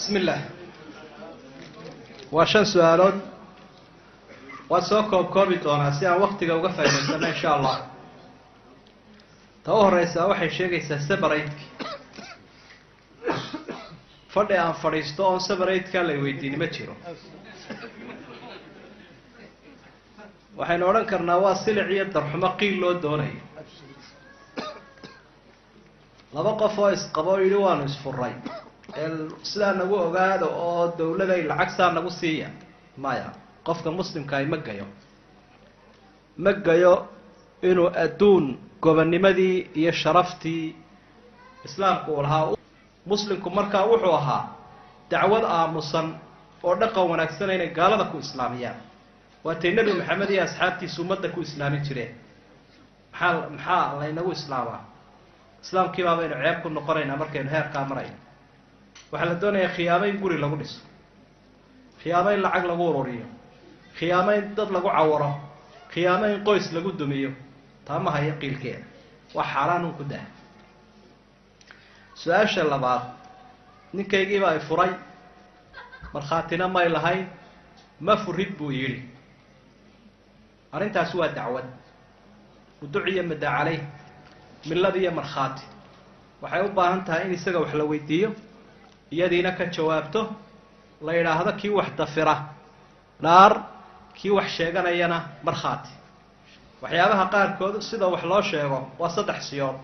bismi illaah waa shan su'aalood. Waad soo koob koobi doonaa si aan waktiga uga faa'idaysano insha allah ta u horeysaa waxay sheegaysaa separateki fadhi aan fadhiisto oon separateka lay weydiini ma jiro. Waxaynu odhan karnaa waa silic iyo darxumo qiil loo doonayo. Laba qof oo isqabo yidhi waanu isfuray sidaa nagu ogaada oo dawladay lacag saa nagu siiya maya qofka muslimkaay ma gayo. Ma gayo inuu adduun gobonnimadii iyo sharaftii islaamku uu lahaa. Muslimku markaa wuxuu ahaa dacwad aamusan oo dhaqan wanaagsan inay gaalada ku islaamiyaan. Waatay nebi maxamed iyo asxaabtiisa ummadda ku islaamin jireen. Maxaa maxaa laynagu islaamaa islaamkiibaa baynu ceeb ku noqonaynaa markaynu heerkaa marayno waxaa la doonayaa khiyaamo in guri lagu dhiso. Khiyaamo in lacag lagu ururiyo. Khiyaamo in dad lagu cawaro khiyaamo in qoys lagu dumiyo. Taa ma hayo qiilkeeda. Waa xaaraan un ku dah su'aasha labaad ninkaygiiba ay furay. Markhaatina may lahayn. Ma furid buu yidhi. Arrintaasi waa dacwad. Muduciyo madda caleyh millad iyo markhaati. Waxay u baahan tahay in isaga wax la weydiiyo iyadiina ka jawaabto la yidhaahdo kii wax dafira dhaar kii wax sheeganayana markhaati waxyaabaha qaarkood sida wax loo sheego waa saddex siyood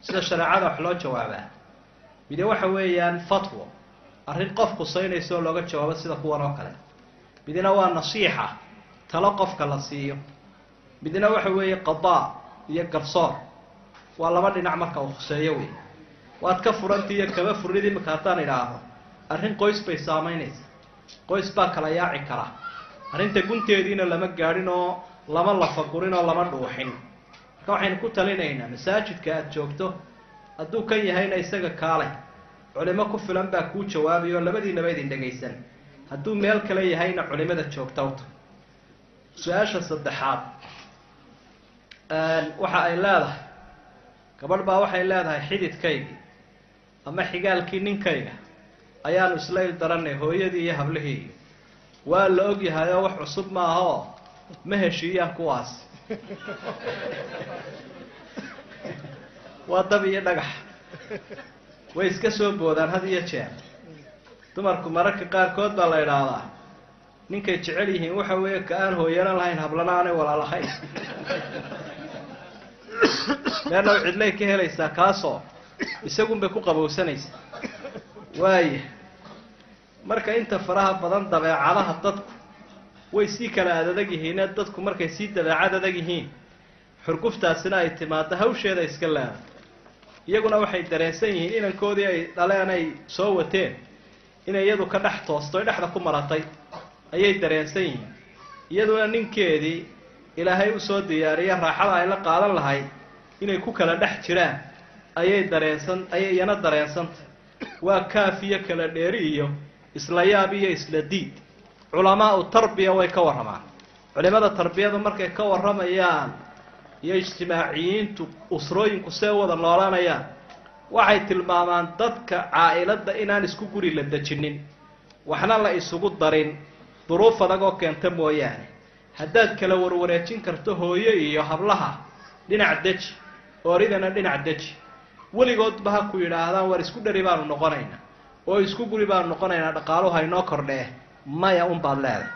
sida shareecada wax loo jawaabaa. Mide waxa weeyaan fatwo arrin qof kusaynaysa oo looga jawaabo sida kuwan oo kale. Midna waa nasiixa talo qofka la siiyo. Midna waxa weeye qadaa iyo garsoor waa laba dhinac marka uu khuseeyo wey waad ka furanti iyo kaba furid imika haddaan idhaahdo arrin qoys bay saamaynaysa. Qoys baa kala yaaci kara. Arrinta gunteediina lama gaadhin oo lama lafagurin oo lama dhuuxin. Marka waxaynu ku talinaynaa masaajidka aada joogto hadduu kan yahayna isaga kaalay culimo ku filan baa kuu jawaabayo oo labadiinaba idin dhegaysan hadduu meel kale yahayna culimada joogtawta su'aasha saddexaad. Waxa ay leedahay gabadh baa waxay leedahay xididkaygii ama xigaalkii ninkayga ayaanu isla il daranay hooyadii iyo hablihii. Waa la og yahay oo wax cusub maaha oo ma heshiiyaan kuwaas. Waa dab iyo dhagax. Way iska soo boodaan had iyo jeer. Dumarku mararka qaarkood baa la idhaahdaa ninkay jecel yihiin waxa weeye ka aan hooyana lahayn hablana aanay walaalahayn meerna cidlay ka helaysaa kaasoo isagun bay ku qabowsanaysaa waaya marka inta faraha badan dabeecadaha dadku way sii kala adadag yihiine dadku markay sii dabeecad adag yihiin xurguftaasina ay timaado hawsheeda iska laada iyaguna waxay dareensan yihiin inankoodii ay dhaleen ay soo wateen inay iyadu ka dhex toostoy dhexda ku maratay. Ayay dareensan yihiin. Iyaduna ninkeedii ilaahay u soo diyaariya raaxada ay la qaadan lahayd inay ku kala dhex jiraan ayay dareensan ayay iyana dareensantay waa kaaf iyo kala dheeri iyo isla yaab iyo isla diid. Culamaau tarbiya way ka warramaan. Culimada tarbiyadu markay ka warramayaan iyo ijtimaaciyiintu usrooyinku see wada noolanayaan waxay tilmaamaan dadka caa-ilada inaan isku guri la dejinin waxna la isugu darin duruuf adag oo keenta mooyaane. Haddaad kala warwareejin karto hooyo iyo hablaha dhinac deji ooridana dhinac deji weligoodba ha ku yidhaahdaan war isku dheri baanu noqonaynaa. Oo isku guri baanu noqonaynaa dhaqaaluhu haynoo kordhee maya unbaad leedahay.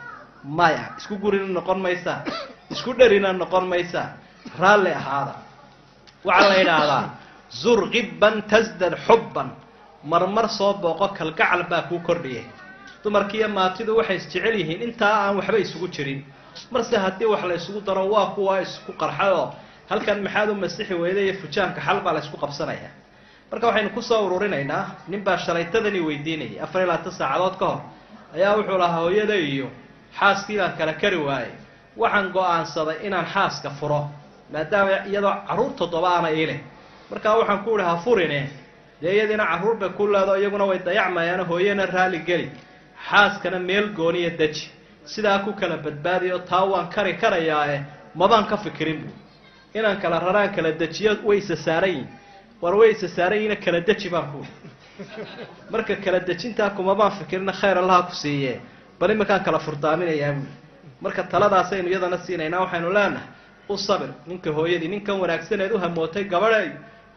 Maya isku gurina noqon maysaa isku dherina noqon maysaa raalli ahaada. Waxaa la yidhaahdaa zur qibban tasdad xubban. Marmar soo booqo kalgacal baa kuu kordhiyay dumarkiiyo maatidu waxay isjecel yihiin intaa aan waxba isugu jirin. Marse haddii wax la isugu daro waa kuwa isku qarxay oo halkan maxaad u masixi weyda iyo fujaanka xal baa la isku qabsanaya. Marka waxaynu ku soo ururinaynaa nin baa shalaytadani weydiinayay afar iyo labaatan saacadood ka hor. Ayaa wuxuu lahaa hooyada iyo xaaskii baan kala kari waayey waxaan go'aansaday inaan xaaska furo maadaama iyadoo carruur toddoba ana ileh markaa waxaan ku ihi ha furine dee iyadiina carruur bay ku leedo iyaguna way dayacmayaano hooyana raali geli xaaskana meel gooniya deji. Sidaa ku kala badbaadiyo taa waan kari karayaae mabaan ka fikirin bu inaan kala raraan kala dejiyo way isa saaran yihiin war way isa saaran yihiina kala deji baan ku. Marka kala dejintaa kumabaan fikirina khayr allaha ku siiye bal iminkaan kala furdaaminayaa buuli marka taladaasaynu iyadana siinaynaa waxaynu leenahay u sabir. Ninka hooyadii ninkan wanaagsaneed u hamootay gabadhay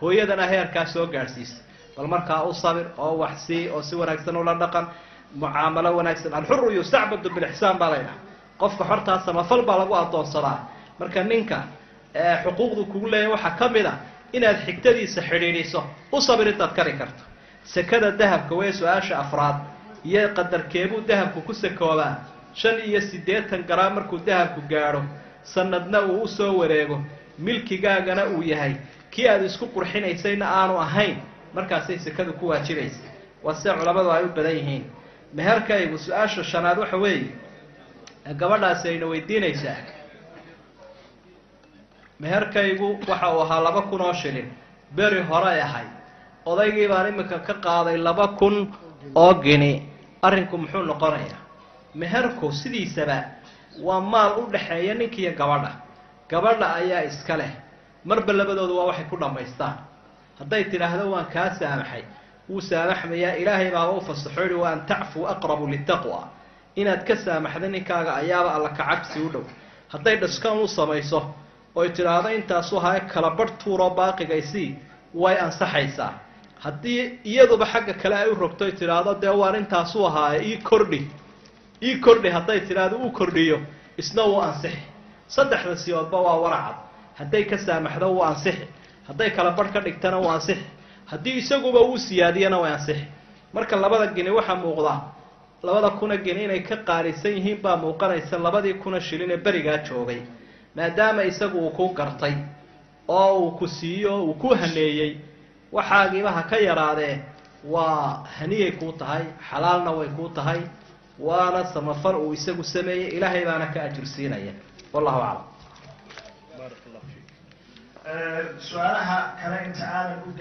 hooyadana heerkaa soo gaadhsiisay bal markaa u sabir oo wax sii oo si wanaagsan ula dhaqan mucaamalo wanaagsan. Alxuru yustacbadu bilixsaan baa laydhaha qofka xortaa samafal baa lagu addoonsadaa marka ninka xuquuqdu kugu leeyahay waxaa ka mid a inaad xigtadiisa xidhiidhiso u sabir intaad kari karto. Sekada dahabka wey su'aasha afraad iyo qadarkeebuu dahabku ku sakoobaa shan iyo siddeetan garaam markuu dahabku gaadho sanadna uu u soo wareego milkigaagana uu yahay. Kii aad isku qurxinaysayna aanu ahayn markaasay sekadu ku waajibaysa waa sida culammadu ay u badan yihiin. Meherkaygu su'aasha shanaad waxa weeye gabadhaasi ayna weydiinaysaa meherkaygu waxa uu ahaa laba kun oo shilin. Beri horay ahay odaygii baan iminka ka qaaday laba kun oo gini. Arrinku muxuu noqonayaa? Meherku sidiisaba waa maal u dhaxeeya ninkiiyo gabadha. Gabadha ayaa iska leh. Marba labadooda waa waxay ku dhammaystaan. Hadday tidhaahdo waan kaa saamaxay. Wuu saamaxmayaa. Ilaahay baaba u fasaxo yihi wa an tacfuu aqrabu litaqwa inaad ka saamaxda ninkaaga ayaaba alla kacabsi u dhow. Hadday dhaskan u samayso oy tidhaahdo intaasu haye kala badh tuuroo baaqigaysii way ansaxaysaa. Haddii iyaduba xagga kale ay u rogto y tidhaahdo dee waan intaasu ahaaye ii kordhi. Ii kordhi hadday tidhaahdo u kordhiyo isna wuu ansixi. Saddexda siyoodba waa waracad hadday ka saamaxdo wuu ansixi. Hadday kala badh ka dhigtana wuu ansixi. Haddii isaguba uu siyaadiyana way ansixi. Marka labada gini waxaa muuqdaa labada kuna gini inay ka qaalisan yihiin baa muuqanaysa labadii kuna shilin ee berigaa joogay maadaama isagu uu ku gartay oo uu ku siiyo uu ku haneeyey waxaagiiba ha ka yaraadee waa haniyay kuu tahay xalaalna way kuu tahay waana samafal uu isagu sameeyey ilaahay baana ka ajirsiinaya wallahu aclam. Su'aalaha kale inta aanan u